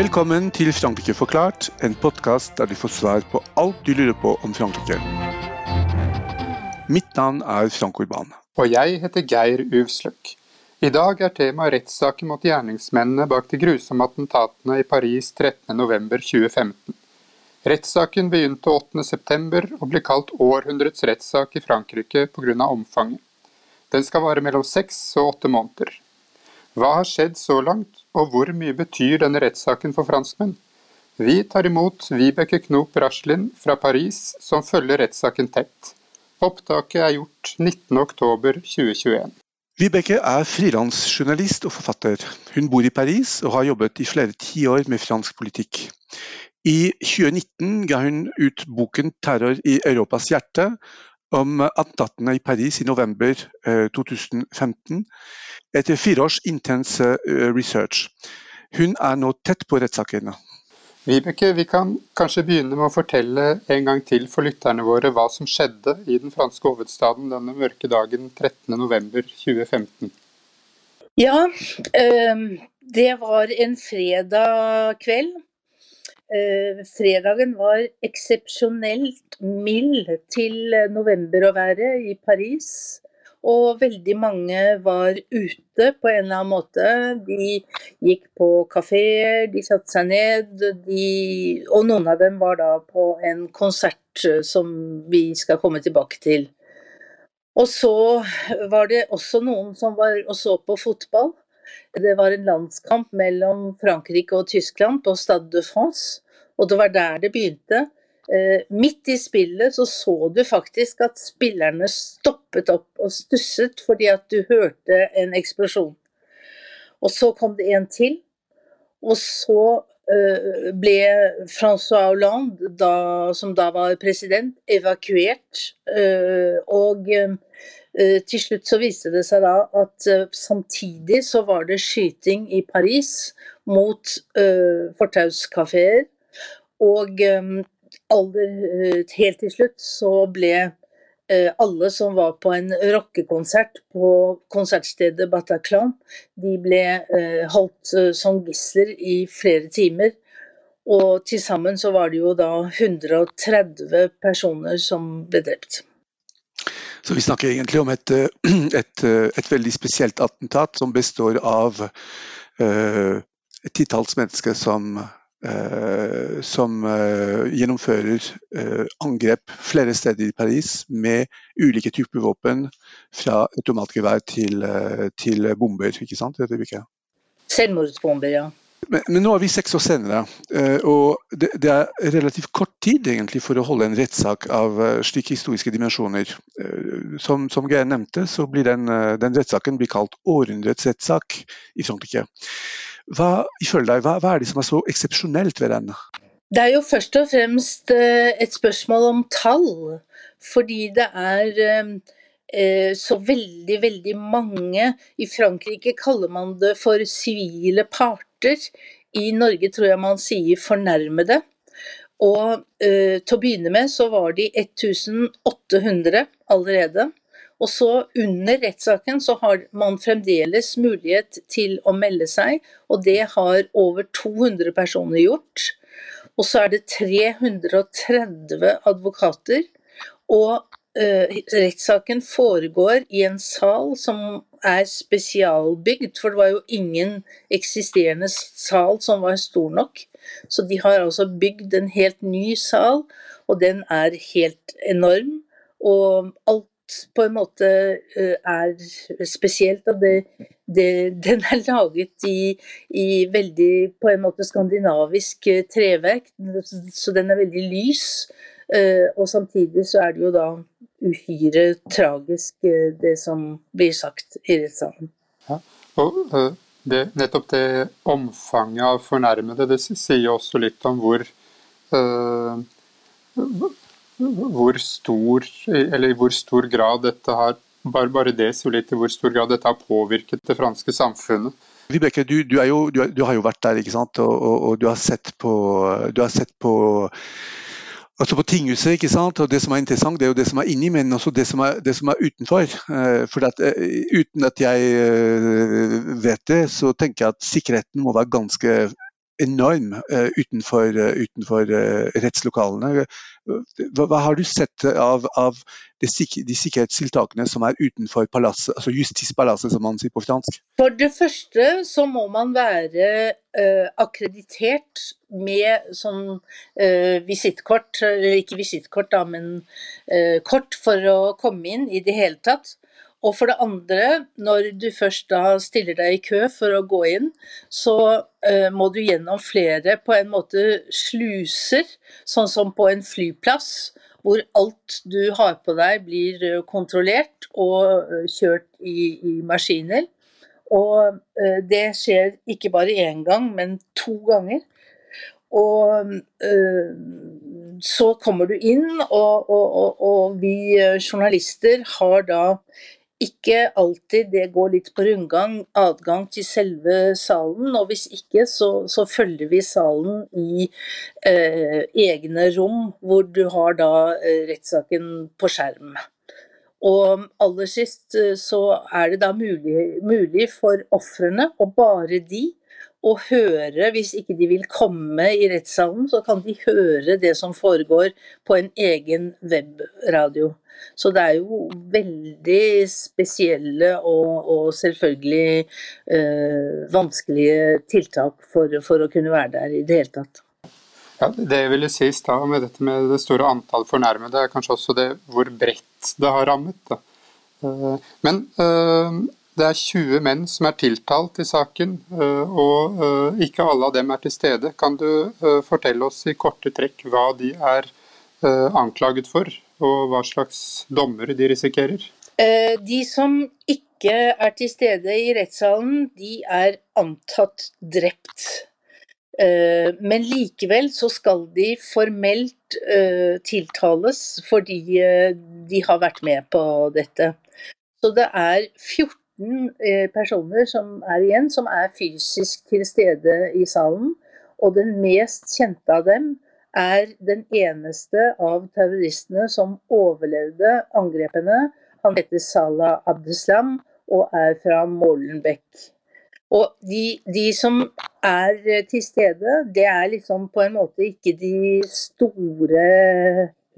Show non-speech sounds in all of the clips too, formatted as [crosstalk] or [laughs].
Velkommen til Frankrike forklart, en podkast der du får svar på alt du lurer på om Frankrike. Mitt navn er Frank Urban. Og jeg heter Geir Uvsløk. I dag er temaet rettssaken mot gjerningsmennene bak de grusomme attentatene i Paris 13.11.2015. Rettssaken begynte 8.9 og ble kalt århundrets rettssak i Frankrike pga. omfanget. Den skal vare mellom seks og åtte måneder. Hva har skjedd så langt, og hvor mye betyr denne rettssaken for franskmenn? Vi tar imot Vibeke Knop Raslin fra Paris, som følger rettssaken tett. Opptaket er gjort 19.10.2021. Vibeke er frilansjournalist og forfatter. Hun bor i Paris og har jobbet i flere tiår med fransk politikk. I 2019 ga hun ut boken 'Terror i Europas hjerte', om attentatene i Paris i november 2015, eh, etter fire års intens eh, research. Hun er nå tett på rettssakene. Vibeke, vi kan kanskje begynne med å fortelle en gang til for lytterne våre hva som skjedde i den franske hovedstaden denne mørke dagen 13.11.2015. Ja, eh, det var en fredag kveld Eh, fredagen var eksepsjonelt mild til november å være i Paris. Og veldig mange var ute på en eller annen måte. De gikk på kafeer, de satte seg ned. De, og noen av dem var da på en konsert eh, som vi skal komme tilbake til. Og så var det også noen som var og så på fotball. Det var en landskamp mellom Frankrike og Tyskland på Stade de France, og det var der det begynte. Eh, midt i spillet så så du faktisk at spillerne stoppet opp og stusset fordi at du hørte en eksplosjon. Og så kom det en til, og så eh, ble Francois Hollande, da, som da var president, evakuert. Eh, og til slutt så viste det seg da at eh, samtidig så var det skyting i Paris mot uh, fortauskafeer. Og um, aller, uh, helt til slutt så ble uh, alle som var på en rockekonsert på konsertstedet Bataclan, de ble holdt som gisler i flere timer. Og til sammen så var det jo da 130 personer som ble drept. Så vi snakker egentlig om et, eh, et, eh, et veldig spesielt attentat som består av uh, et titalls mennesker som, uh, som uh, gjennomfører angrep flere steder i Paris med ulike typer våpen, fra automatgevær til, til bomber. ikke sant? Selvmordsbomber, ja. Men, men, nå er vi seks år senere, eh, og det, det, er relativt kort tid egentlig for å holde en rettssak av eh, slike historiske dimensjoner. Eh, som, som Geir nevnte, så blir den, den rettssaken kalt århundrets rettssak i Frankrike. Hva, ifølge deg, hva, hva er det som er så eksepsjonelt ved den? Det er jo først og fremst et spørsmål om tall. Fordi det er så veldig, veldig mange I Frankrike kaller man det for sivile parter. I Norge tror jeg man sier fornærmede. Og uh, til å begynne med så var de 1800 allerede. Og så under rettssaken så har man fremdeles mulighet til å melde seg, og det har over 200 personer gjort. Og så er det 330 advokater. Og rettssaken foregår i en sal som er spesialbygd, for det var jo ingen eksisterende sal som var stor nok. Så de har altså bygd en helt ny sal, og den er helt enorm. Og alt på en måte eh, er spesielt. Og det, det, [laughs] den er laget i, i, veldig på en måte skandinavisk eh, treverk, så den er veldig lys. Eh, og samtidig så er det jo da uhyre tragisk, eh, det som blir sagt i rettssalen. Ja, og eh, det, nettopp det omfanget av fornærmede, det sier også litt om hvor uh, hvor stor, eller i hvor stor grad dette har bare, bare det sier litt i hvor stor grad dette har påvirket det franske samfunnet. Vibeke, du, du, jo, du, du har jo vært der, ikke sant? Og, og, og du har sett på, du har sett på altså på tinghuset, ikke sant? og Det som er interessant, det er jo det som er inni, men også det som er, det som er utenfor. For at, Uten at jeg vet det, så tenker jeg at sikkerheten må være ganske enorm utenfor, utenfor rettslokalene. Hva, hva, har du sett av, av de, de, sikkerhetstiltakene som er utenfor palasset, altså justispalasset, som man sier på fransk? For det første så må man være uh, akkreditert med sånn uh, visittkort, eller ikke visittkort, da, men uh, kort for å komme inn i det hele tatt. Og for det andre, når du først da stiller deg i kø for å gå inn, så uh, må du gjennom flere på en måte sluser, sånn som på en flyplass, hvor alt du har på deg blir uh, kontrollert og uh, kjørt i, i, maskiner. Og det skjer ikke bare én gang, men to ganger. Og så kommer du inn, og, og, og, og vi journalister har da ikke alltid det går litt på rundgang, adgang til selve salen. Og hvis ikke, så, så følger vi salen i eh, egne rom, hvor du har da eh, rettssaken på skjerm. Og aller sist eh, så er det da mulig, mulig for ofrene, og bare de, å høre, hvis ikke de vil komme i rettssalen, så kan de høre det som foregår på en egen webradio. Så det er jo veldig spesielle og, og selvfølgelig øh, vanskelige tiltak for, for, å kunne være der i det hele tatt. Ja, Det jeg ville si i stad med dette med det store antall fornærmede, er kanskje også det hvor bredt det har rammet. Da. Eh, men eh, det er 20 menn som er tiltalt i saken, eh, og ikke alle av dem er til stede. Kan du fortelle oss i korte trekk hva de er anklaget for? og hva slags dommer de risikerer? Eh, de som ikke er til stede i rettssalen, de er antatt drept. Eh, men likevel så skal de formelt eh, tiltales fordi de har vært med på dette. Så det er 14 personer som er igjen, som er fysisk til stede i salen. Og den mest kjente av dem er den eneste av terroristene som overlevde angrepene. Han heter Salah Abdeslam og er fra Målenbekk Og de, de, som er til stede, det er liksom på en måte ikke de store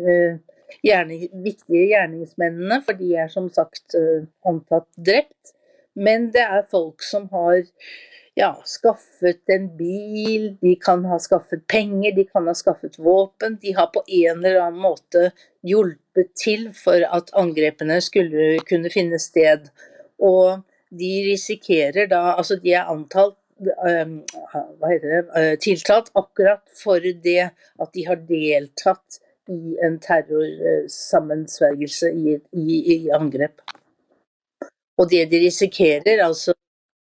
uh, gjerning, viktige gjerningsmennene, for de er som sagt antatt drept. Men det er folk som har ja, skaffet en bil, de kan ha skaffet penger, de kan ha skaffet våpen. De har på en eller annen måte hjulpet til for at angrepene skulle kunne finne sted. Og de risikerer da Altså, de er antalt ehm, hva heter det, eh, tiltalt akkurat for det at de har deltatt i en terrorsammensvergelse i, i, i angrep. Og det de risikerer, altså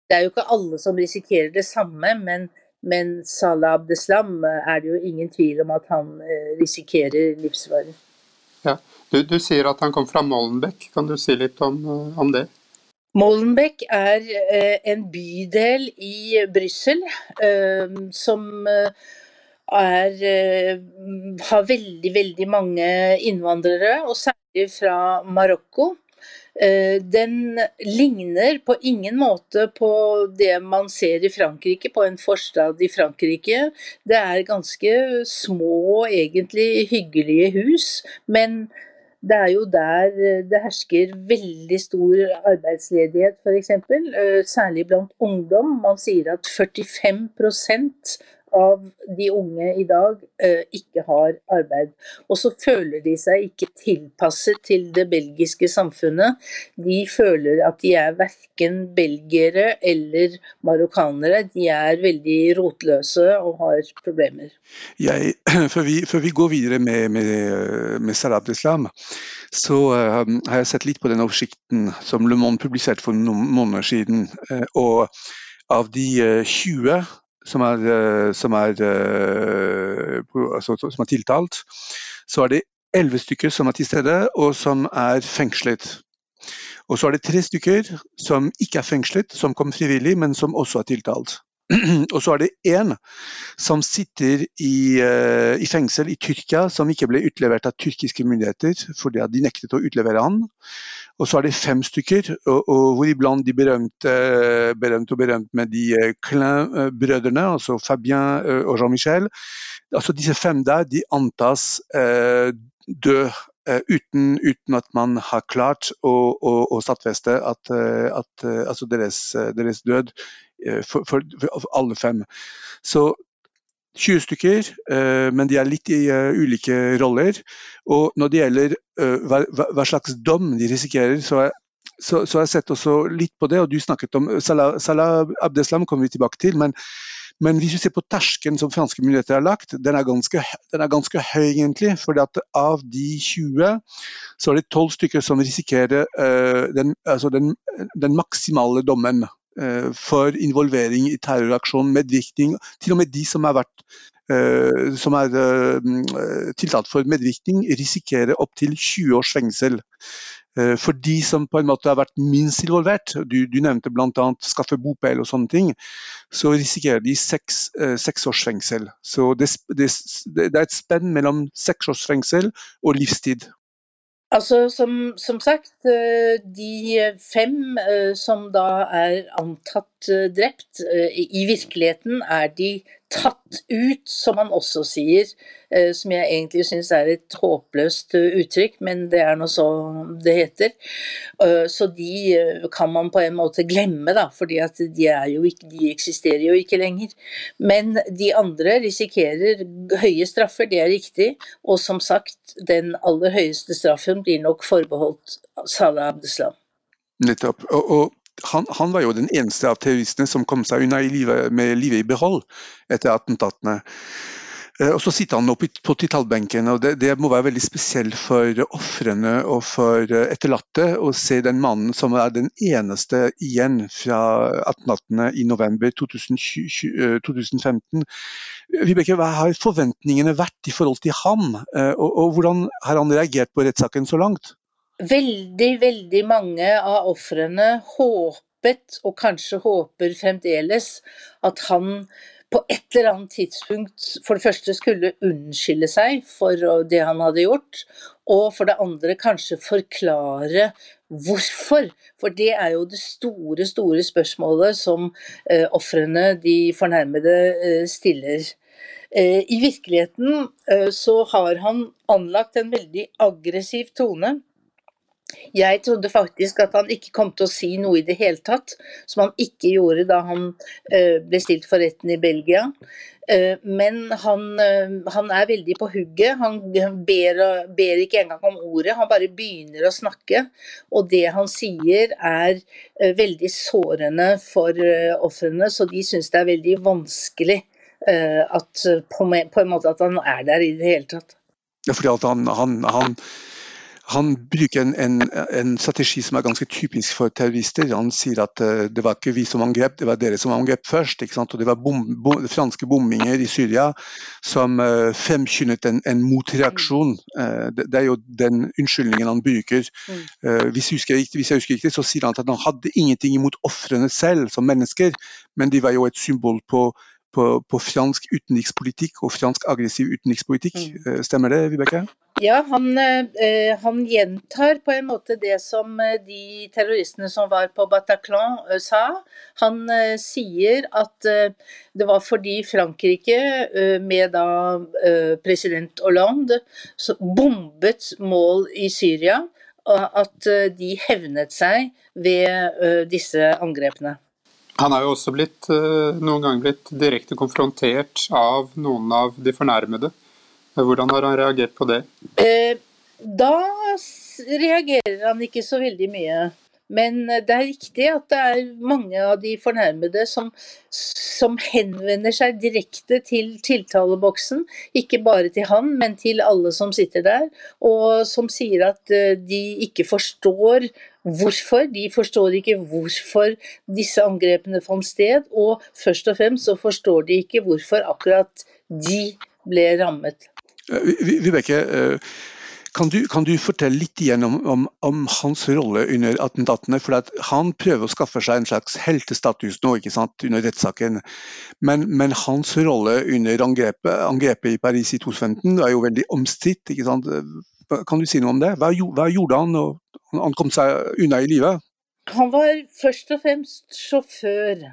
det er jo ikke alle som risikerer det samme, men, men Salah Abdeslam eh, er det jo ingen tvil om at han eh, risikerer livsfare. Ja. Du, du, sier at han kom fra Molenbeek, kan du si litt om, eh, om det? Molenbeek er en bydel i Brussel som er, har veldig, veldig mange innvandrere, og særlig fra Marokko. Eh, den ligner på ingen måte på det man ser i Frankrike, på en forstad i Frankrike. Det er ganske små, egentlig hyggelige hus, men det er jo der det hersker veldig stor arbeidsledighet, f.eks. Eh, særlig blant ungdom. Man sier at 45 av de unge i dag eh, ikke har arbeid. Og så føler de seg ikke tilpasset til det belgiske samfunnet. De føler at de er verken belgiere eller marokkanere. De er veldig rotløse og har problemer. Jeg, [clears throat] før, vi, før, vi, går videre med, med, med Salah islam, så uh, har jeg sett litt på den oversikten som Le Monde publiserte for noen måneder siden. Uh, og av de uh, 20 som er, eh, som er, eh, altså, som er tiltalt, så er det elleve stykker som er til stede, og som er fengslet. Og så er det tre stykker som ikke er fengslet, som kom frivillig, men som også er tiltalt. [clears throat] Og så er det én som sitter i, i, fengsel i Tyrkia, som ikke ble utlevert av tyrkiske myndigheter fordi de nektet å utlevere han. Og så er det fem stykker, og, og hvor iblant de berømte, berømt og berømt med de Klein-brødrene, altså Fabien og Jean-Michel. Altså Disse fem der de antas eh, dø Eh, uten, uten, at man har klart å, å, å stadfeste at, eh, at eh, altså deres, deres, død for, for, for, alle fem. Så 20 stykker, men de er litt i ulike roller. Og når det gjelder hva, hva slags dom de risikerer, så er så, så, jeg har sett også litt på det, og du snakket om Salah, Salah Abdeslam kommer vi tilbake til. men men hvis vi ser på terskelen som franske myndigheter har lagt, den er ganske, den er ganske høy, egentlig. For av de 20, så er det 12 stykker som risikerer uh, den, altså den, den, maksimale dommen for involvering i terroraksjon, medvirkning. Til og med de som vært uh, som er tiltalt for medvirkning, risikerer opptil 20 års fengsel. Eh, for de som på en måte har vært minst involvert, du, du nevnte bl.a. skaffe bopel og sånne ting, så risikerer de seks, eh, seks års fengsel. Så det, det, det, er et spenn mellom seks års fengsel og livstid. Altså, som, som, sagt, eh, de fem som da er antatt drept, i virkeligheten er de tatt ut, som man også sier. Eh, som jeg egentlig syns er et håpløst eh, uttrykk, men det er nå så det heter. Eh, så de kan man på en måte glemme, da, at de, de eksisterer jo ikke lenger. Men de andre risikerer høye straffer, det er riktig. Og som sagt, den aller høyeste straffen blir nok forbeholdt Salah Abdeslam. Nettopp. Og, og han, han, var jo den eneste av terroristene som kom seg unna livet, med livet i behold etter attentatene. Eh, og Så sitter han oppe på titalbenken, og det, det, må være veldig spesielt for ofrene og for eh, etterlatte å se den mannen som er den eneste igjen fra attentatene i november 2020, 2015. Eh, Vibeke, hva har forventningene vært i forhold til ham, og, og hvordan har han reagert på rettssaken så langt? Veldig, veldig mange av ofrene håpet, og kanskje håper fremdeles, at han på et eller annet tidspunkt for det første skulle unnskylde seg for det han hadde gjort, og for det andre kanskje forklare hvorfor. For det er jo det store, store spørsmålet som eh, ofrene, de fornærmede, eh, stiller. Eh, I virkeligheten eh, så har han anlagt en veldig aggressiv tone jeg trodde faktisk at han ikke kom til å si noe i det hele tatt, som han ikke gjorde da han uh, ble stilt for retten i Belgia. Uh, men han, uh, han, er veldig på hugget. Han ber, ber, ikke engang om ordet, han bare begynner å snakke. Og det han sier er veldig sårende for ofrene, så de syns det er veldig vanskelig at, på, en måte at han er der i det hele tatt. Ja, fordi at han, han, han han bruker en, en, en, strategi som er ganske typisk for terrorister. Han sier at uh, det var ikke vi som angrep, det var dere som angrep først. Og Det var bom, bom, franske bombinger i Syria som uh, fremskyndet en, en motreaksjon. Uh, det, er jo den unnskyldningen han bruker. Uh, hvis, jeg husker, hvis jeg husker riktig, så sier han at han hadde ingenting imot ofrene selv som mennesker, men de var jo et symbol på på, på, fransk utenrikspolitikk og fransk aggressiv utenrikspolitikk. Mm. Stemmer det, Vibeke? Ja, han, eh, han, gjentar på en måte det som eh, de terroristene som var på Bataclan eh, sa. Han sier at det var fordi Frankrike, med da president Hollande, bombet mål i Syria, at de hevnet seg ved disse angrepene. Han har jo også blitt, noen ganger blitt direkte konfrontert av noen av de fornærmede. Hvordan har han reagert på det? Eh, da reagerer han ikke så veldig mye. Men det er riktig at det er mange av de fornærmede som, som, henvender seg direkte til tiltaleboksen. Ikke bare til han, men til alle som sitter der. Og som sier at eh, de ikke forstår hvorfor. De forstår ikke hvorfor disse angrepene fant sted. Og først og fremst så forstår de ikke hvorfor akkurat de ble rammet. Vibeke, eh, Kan du, kan du, fortelle litt igjen om, om, om, hans rolle under attentatene? For Han prøver å skaffe seg en slags heltestatus nå ikke sant, under rettssaken. Men, men, hans rolle under angrepet, angrepet, i Paris i 2015 er jo veldig omstridt. Kan du si noe om det? Hva, hva gjorde han når han kom seg unna i live? Han var først og fremst sjåfør.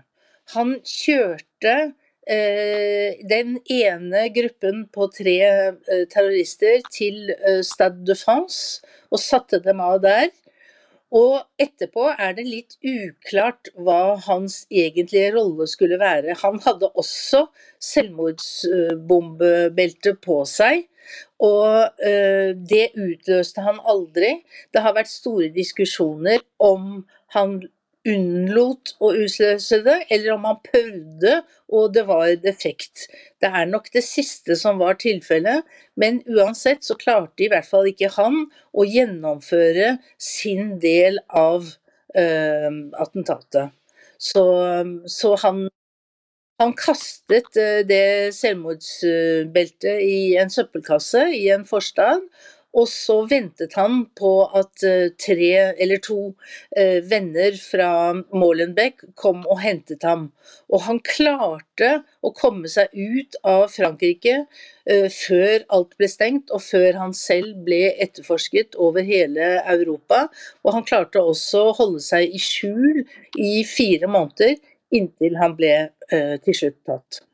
Han kjørte Eh, den ene gruppen på tre eh, terrorister til eh, Stade de France og satte dem av der. Og etterpå er det litt uklart hva hans egentlige rolle skulle være. Han hadde også selvmordsbombebelte på seg, og det utløste han aldri. Det har vært store diskusjoner om han unnlot å utløse det, eller om han prøvde og det var defekt. Det er nok det siste som var tilfellet, men uansett så klarte i hvert fall ikke han å gjennomføre sin del av uh, attentatet. Så, så han, han, kastet uh, det selvmordsbeltet i en søppelkasse i en forstad, og så ventet han på at eh, tre eller to eh, venner fra Molenbeek kom og hentet ham. Og han klarte å komme seg ut av Frankrike eh, før alt ble stengt, og før han selv ble etterforsket over hele Europa. Og han klarte også å holde seg i skjul i fire måneder, inntil han ble til slutt tatt.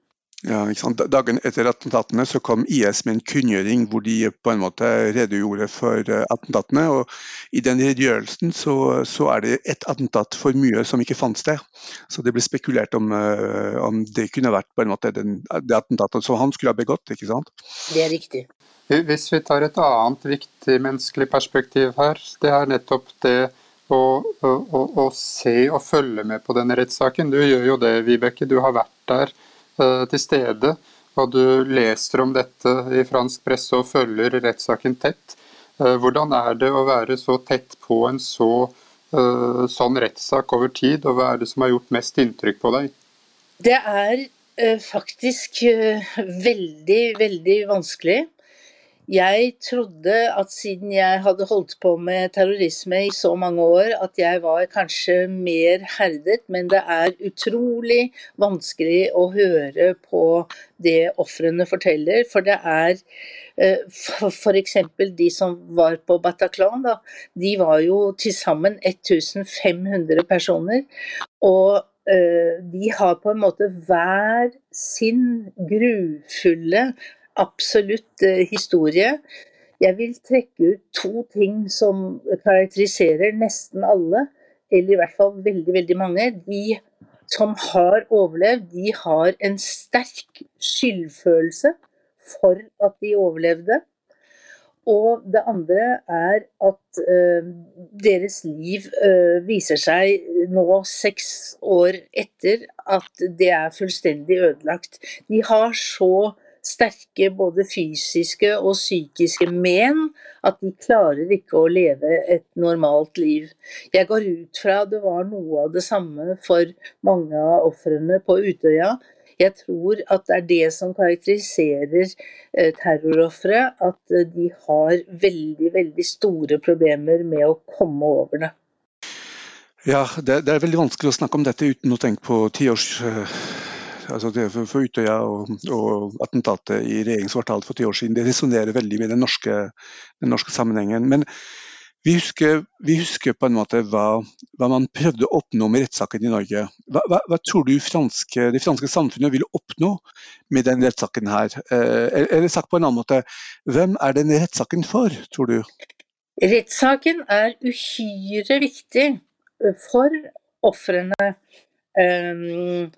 Ja, Dagen etter attentatene så kom IS med en kunngjøring hvor de på en måte redegjorde for eh, attentatene. og I den redegjørelsen så, så, er det et attentat for mye som ikke fant sted. Så Det ble spekulert om, eh, om det kunne vært på en måte den, det attentatet som han skulle ha begått. ikke sant? Det er riktig. Hvis vi tar et annet viktig menneskelig perspektiv her, det er nettopp det å, å, å se og følge med på denne rettssaken. Du gjør jo det, Vibeke. Du har vært der til stede, og du leser om dette i fransk presse og følger rettssaken tett. Eh, hvordan er det å være så tett på en så, eh, sånn rettssak over tid, og hva er det som har gjort mest inntrykk på deg? Det er faktisk veldig, veldig vanskelig. Jeg trodde at siden jeg hadde holdt på med terrorisme i så mange år, at jeg var kanskje mer herdet, men det er utrolig vanskelig å høre på det ofrene forteller. For det er eh, f.eks. de som var på Bataclan, da, de var jo til sammen 1500 personer. Og eh, de har på en måte hver sin grufulle absolutt eh, historie. Jeg vil trekke ut to ting som karakteriserer nesten alle, eller i hvert fall veldig, veldig mange. De som har overlevd, de har en sterk skyldfølelse for at de overlevde. Og det andre er at ø, deres liv ø, viser seg nå seks år etter at det er fullstendig ødelagt. De har så sterke både fysiske og psykiske men at de klarer ikke å leve et normalt liv. Jeg går ut fra det var noe av det samme for mange av ofrene på Utøya. Jeg tror at det er det som karakteriserer eh, terrorofre, at eh, de har veldig, veldig store problemer med å komme over det. Ja, det, det er veldig vanskelig å snakke om dette uten å tenke på tiårs eh, altså for, for Utøya og, og, attentatet i regjeringskvartalet for ti år siden, det resonnerer veldig med den norske, den norske sammenhengen. Men vi husker, vi husker, på en måte hva, hva, man prøvde å oppnå med rettssaken i Norge. Hva, hva, hva tror du franske, det franske samfunnet vil oppnå med den rettssaken her? Eh, eller sagt på en annen måte, hvem er den rettssaken for, tror du? Rettssaken er uhyre viktig for ofrene. Um,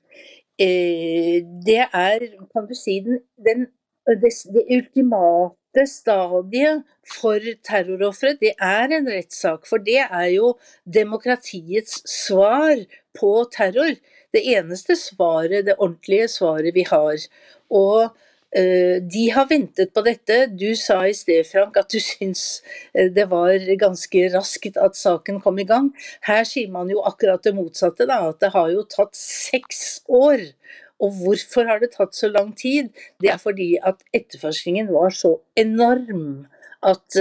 det er, kan du si, den, den, det, det, ultimate stadiet for terrorofre, det er en rettssak. For det er jo demokratiets svar på terror. Det eneste svaret, det ordentlige svaret vi har. Og Eh, de har ventet på dette. Du sa i sted, Frank, at du syns eh, det var ganske raskt at saken kom i gang. Her sier man jo akkurat det motsatte, da, at det har jo tatt seks år. Og hvorfor har det tatt så lang tid? Det er fordi at etterforskningen var så enorm at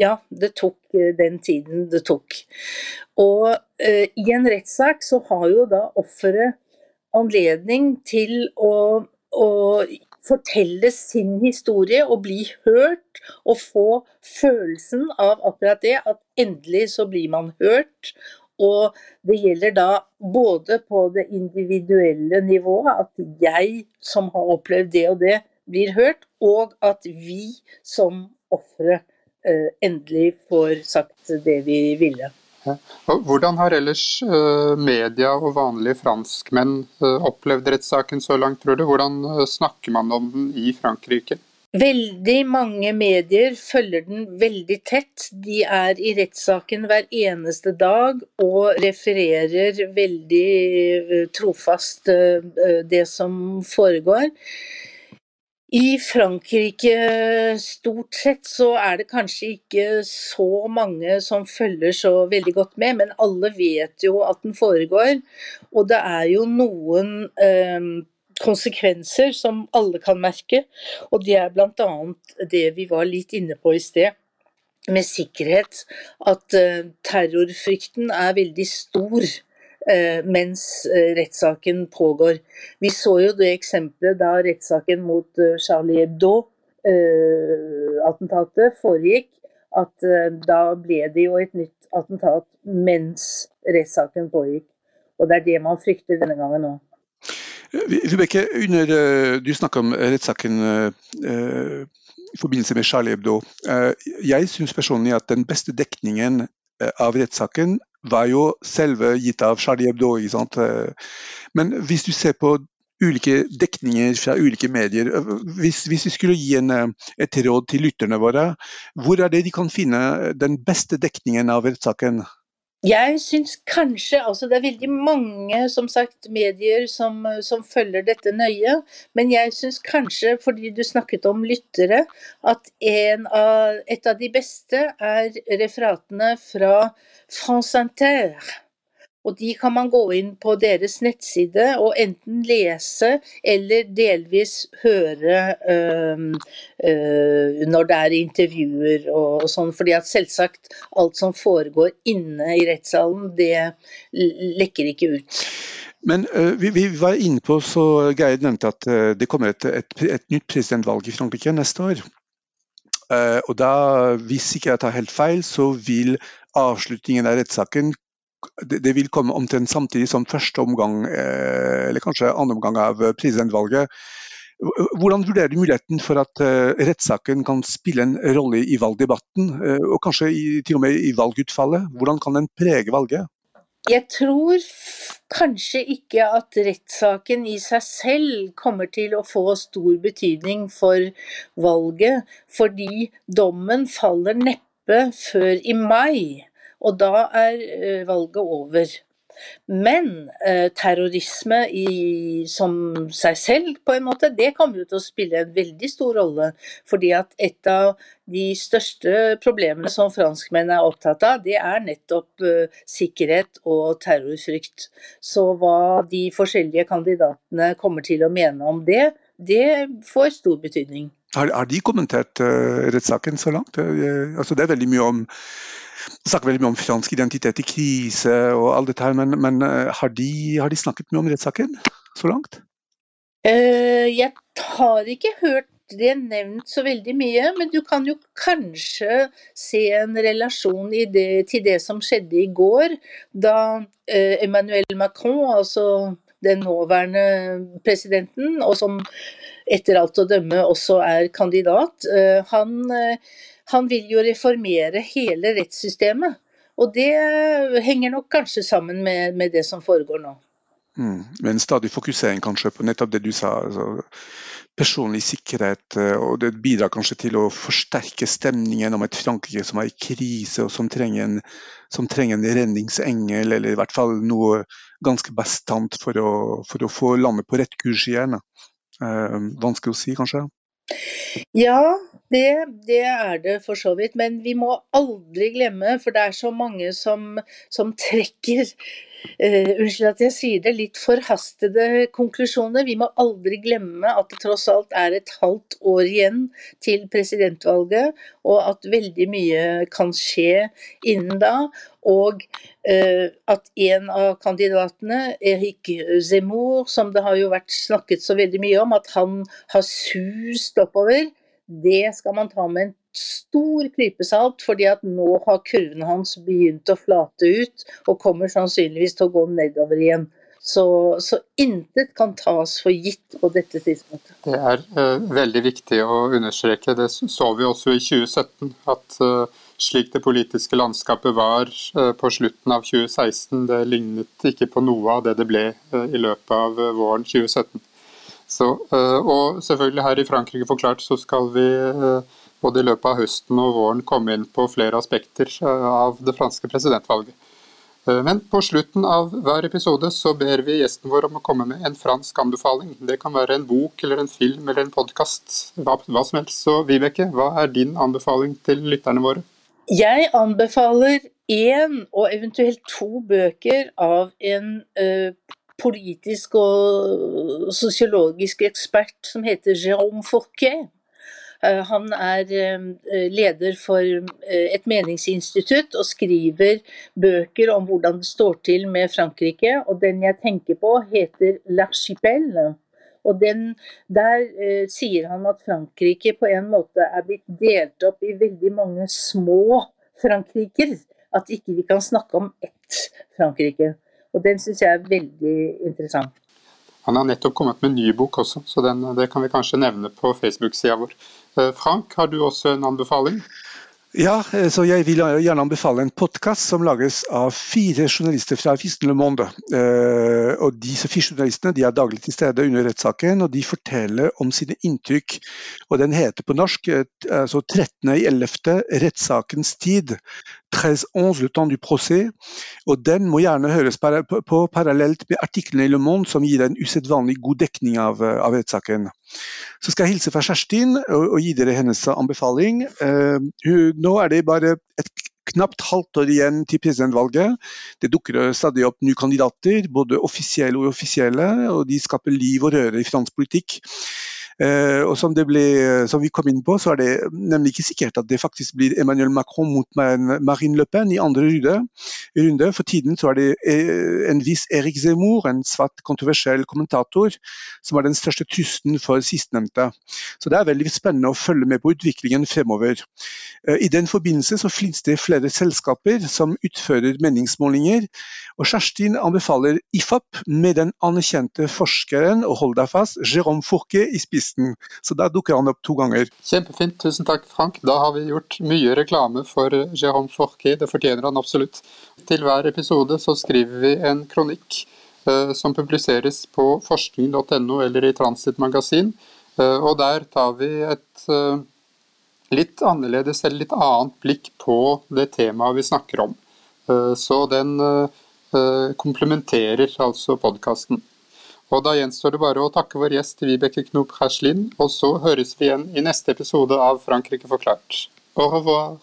ja, det tok den tiden det tok. Og i en rettssak så har jo da offeret anledning til å, å fortelle sin historie og bli hørt og få følelsen av akkurat det, at endelig så blir man hørt. Og det gjelder da både på det individuelle nivået, at jeg som har opplevd det og det, blir hørt, og at vi som ofre eh, endelig får sagt det vi ville. Hvordan har ellers eh, media og vanlige franskmenn eh, opplevd rettssaken så langt, tror du? Hvordan eh, snakker man om den i Frankrike? Veldig mange medier følger den veldig tett. De er i rettssaken hver eneste dag og refererer veldig trofast det som foregår. I Frankrike stort sett så er det kanskje ikke så mange som følger så veldig godt med, men alle vet jo at den foregår. Og det er jo noen eh, konsekvenser som alle kan merke, og det er bl.a. det vi var litt inne på i sted. Med sikkerhet at eh, terrorfrykten er veldig stor mens eh, rettssaken pågår. Vi så jo det eksempelet da rettssaken mot eh, Charlie Hebdo-attentatet foregikk, at da ble det jo et nytt attentat mens rettssaken pågikk. Og det er det man frykter denne gangen nå. Vibeke, du snakka om rettssaken i forbindelse med Charlie Hebdo. Jeg syns personlig at den beste dekningen av rettssaken var jo selve gitt av Charlie Hebdo. ikke sant? Eh, men hvis du ser på ulike dekninger fra ulike medier, eh, hvis, hvis vi skulle gi en, eh, et råd til lytterne våre, hvor er det de kan finne den beste dekningen av rettssaken? Jeg syns kanskje altså Det er veldig mange som sagt, medier som, som følger dette nøye. Men jeg syns kanskje, fordi du snakket om lyttere, at av, et av de beste er referatene fra France Inter. Og de kan man gå inn på deres nettside og enten lese eller delvis høre øh, øh, når det er intervjuer og, sånn. fordi at selvsagt alt som foregår inne i rettssalen, det lekker ikke ut. Men uh, vi, vi, var inne på, så Geir nevnte at uh, det kommer et, et, et, nytt presidentvalg i Frankrike neste år. Uh, og da, hvis ikke jeg tar helt feil, så vil avslutningen av rettssaken det vil komme omtrent samtidig som første omgang, eh, eller kanskje andre omgang av presidentvalget. Hvordan vurderer du muligheten for at eh, rettssaken kan spille en rolle i valgdebatten, eh, og kanskje til og med i valgutfallet? Hvordan kan den prege valget? Jeg tror kanskje ikke at rettssaken i seg selv kommer til å få stor betydning for valget, fordi dommen faller neppe før i mai. Og da er eh, valget over. Men eh, terrorisme i, som seg selv, på en måte, det kommer jo til å spille en veldig stor rolle. Fordi at et av de største problemene som franskmenn er opptatt av, det er nettopp eh, sikkerhet og terrorfrykt. Så hva de forskjellige kandidatene kommer til å mene om det, det får stor betydning. Har, har de kommentert uh, rettssaken så langt? Uh, altså, det er veldig mye om snakker veldig mye om fransk identitet i krise og alt dette her, men, men eh, har, de, har, de, snakket mye om rettssaken så langt? Uh, jeg har ikke hørt det nevnt så veldig mye, men du kan jo kanskje se en relasjon det, til det som skjedde i går, da uh, Emmanuel Macron, altså den nåværende presidenten, og som etter alt å dømme også er kandidat, uh, han han vil jo reformere hele rettssystemet. Og det henger nok kanskje sammen med, med det som foregår nå. Mm, en stadig fokusering kanskje på nettopp det du sa. Altså, personlig sikkerhet. Eh, og Det bidrar kanskje til å forsterke stemningen om et Frankrike som er i krise, og som trenger en, som trenger en redningsengel, eller i hvert fall noe ganske bastant for å, for å få landet på rett kurs igjen. Eh, vanskelig å si, kanskje? Ja, det, det, er det for så vidt. Men vi må aldri glemme, for det er så mange som, som trekker uh, unnskyld at jeg sier det, litt forhastede konklusjoner. Vi må aldri glemme at det tross alt er et halvt år igjen til presidentvalget, og at veldig mye kan skje innen da. Og uh, at en av kandidatene, Erik Zemmour, som det har jo vært snakket så veldig mye om, at han har sust oppover, det skal man ta med en stor klype salt, fordi at nå har kurven hans begynt å flate ut, og kommer sannsynligvis til å gå nedover igjen. Så, så intet kan tas for gitt på dette tidspunktet. Det er uh, veldig viktig å understreke. Det så vi også i 2017. At uh, slik det politiske landskapet var uh, på slutten av 2016, det lignet ikke på noe av det det ble i løpet av våren 2017. Så, og selvfølgelig her i Frankrike forklart så skal vi både i løpet av høsten og våren komme inn på flere aspekter eh, av det franske presidentvalget. Eh, men på slutten av hver episode så ber vi gjesten vår om å komme med en fransk anbefaling. Det kan være en bok eller en film eller en podkast, hva, hva, som helst. Så Vibeke, hva er din anbefaling til lytterne våre? Jeg anbefaler én og eventuelt to bøker av en uh, politisk og sosiologisk ekspert som heter Jérôme Fourquet. Eh, han er eh, leder for eh, et meningsinstitutt og skriver bøker om hvordan det står til med Frankrike. Og den jeg tenker på, heter 'L'Archipel'. Og den, Der eh, sier han at Frankrike på en måte er blitt delt opp i veldig mange små Frankriker. At ikke vi kan snakke om ett Frankrike. Og den syns jeg er veldig interessant. Han har nettopp kommet med en ny bok også, så den, det kan vi kanskje nevne på Facebook-sida vår. Eh, Frank, har du også en anbefaling? Ja, eh, så jeg vil gjerne anbefale en podkast som lages av fire journalister fra Avisen Le Monde. Eh, og Disse fire journalistene de er daglig til stede under rettssaken, og de forteller om sine inntrykk. og Den heter på norsk altså 13.11. rettssakens tid. 13-11 Le temps du procès. Og den må gjerne høres på parallelt med artiklene i Le Monde, som gir en usedvanlig god dekning av, av rettssaken. Så skal jeg hilse fra Kjerstin og, og gi dere hennes anbefaling. Uh, nå er det bare et knapt halvt år igjen til presidentvalget. Det dukker stadig opp nye kandidater, både offisielle og uoffisielle, og de skaper liv og røre i fransk politikk. Eh, og som, ble, som, vi kom inn på, så er det nemlig ikke sikkert at det faktisk blir Emmanuel Macron mot Marine Le Pen i andre runde. For tiden så er det eh, en viss Erik Zemmour, en svart kontroversiell kommentator, som er den største trusselen for sistnevnte. Så det er veldig spennende å følge med på utviklingen fremover. Eh, I den forbindelse så finnes det flere selskaper som utfører meningsmålinger. Og Kjerstin anbefaler IFAP med den anerkjente forskeren, og hold deg fast, Jérôme Fourquet i spissen listen. Så der dukker han opp to ganger. Kjempefint. Tusen takk, Frank. Da har vi gjort mye reklame for Jérôme Forquet. Det fortjener han absolutt. Til hver episode så skriver vi en kronikk eh, som publiseres på forskning.no eller i Transit magasin. Eh, og der tar vi et eh, litt annerledes eller litt annet blikk på det temaet vi snakker om. Så den komplementerer altså podkasten. Og da gjenstår det bare å takke vår gjest Vibeke Knop Haslin, og så høres vi igjen i neste episode av Frankrike forklart. Au revoir!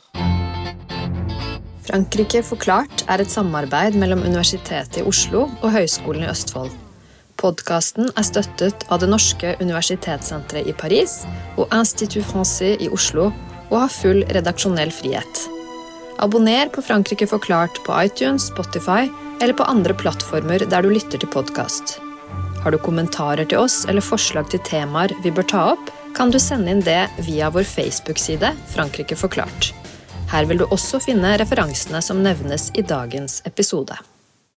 Frankrike forklart er et samarbeid mellom Universitetet i Oslo og Høgskolen i Østfold. Podkasten er støttet av det norske universitetssenteret i Paris og Institut Francais i Oslo og har full redaksjonell frihet. Abonner på Frankrike forklart på iTunes, Spotify eller på andre plattformer der du lytter til podkast. Har du kommentarer til oss eller forslag til temaer vi bør ta opp, kan du sende inn det via vår Facebook-side Frankrike forklart. Her vil du også finne referansene som nevnes i dagens episode.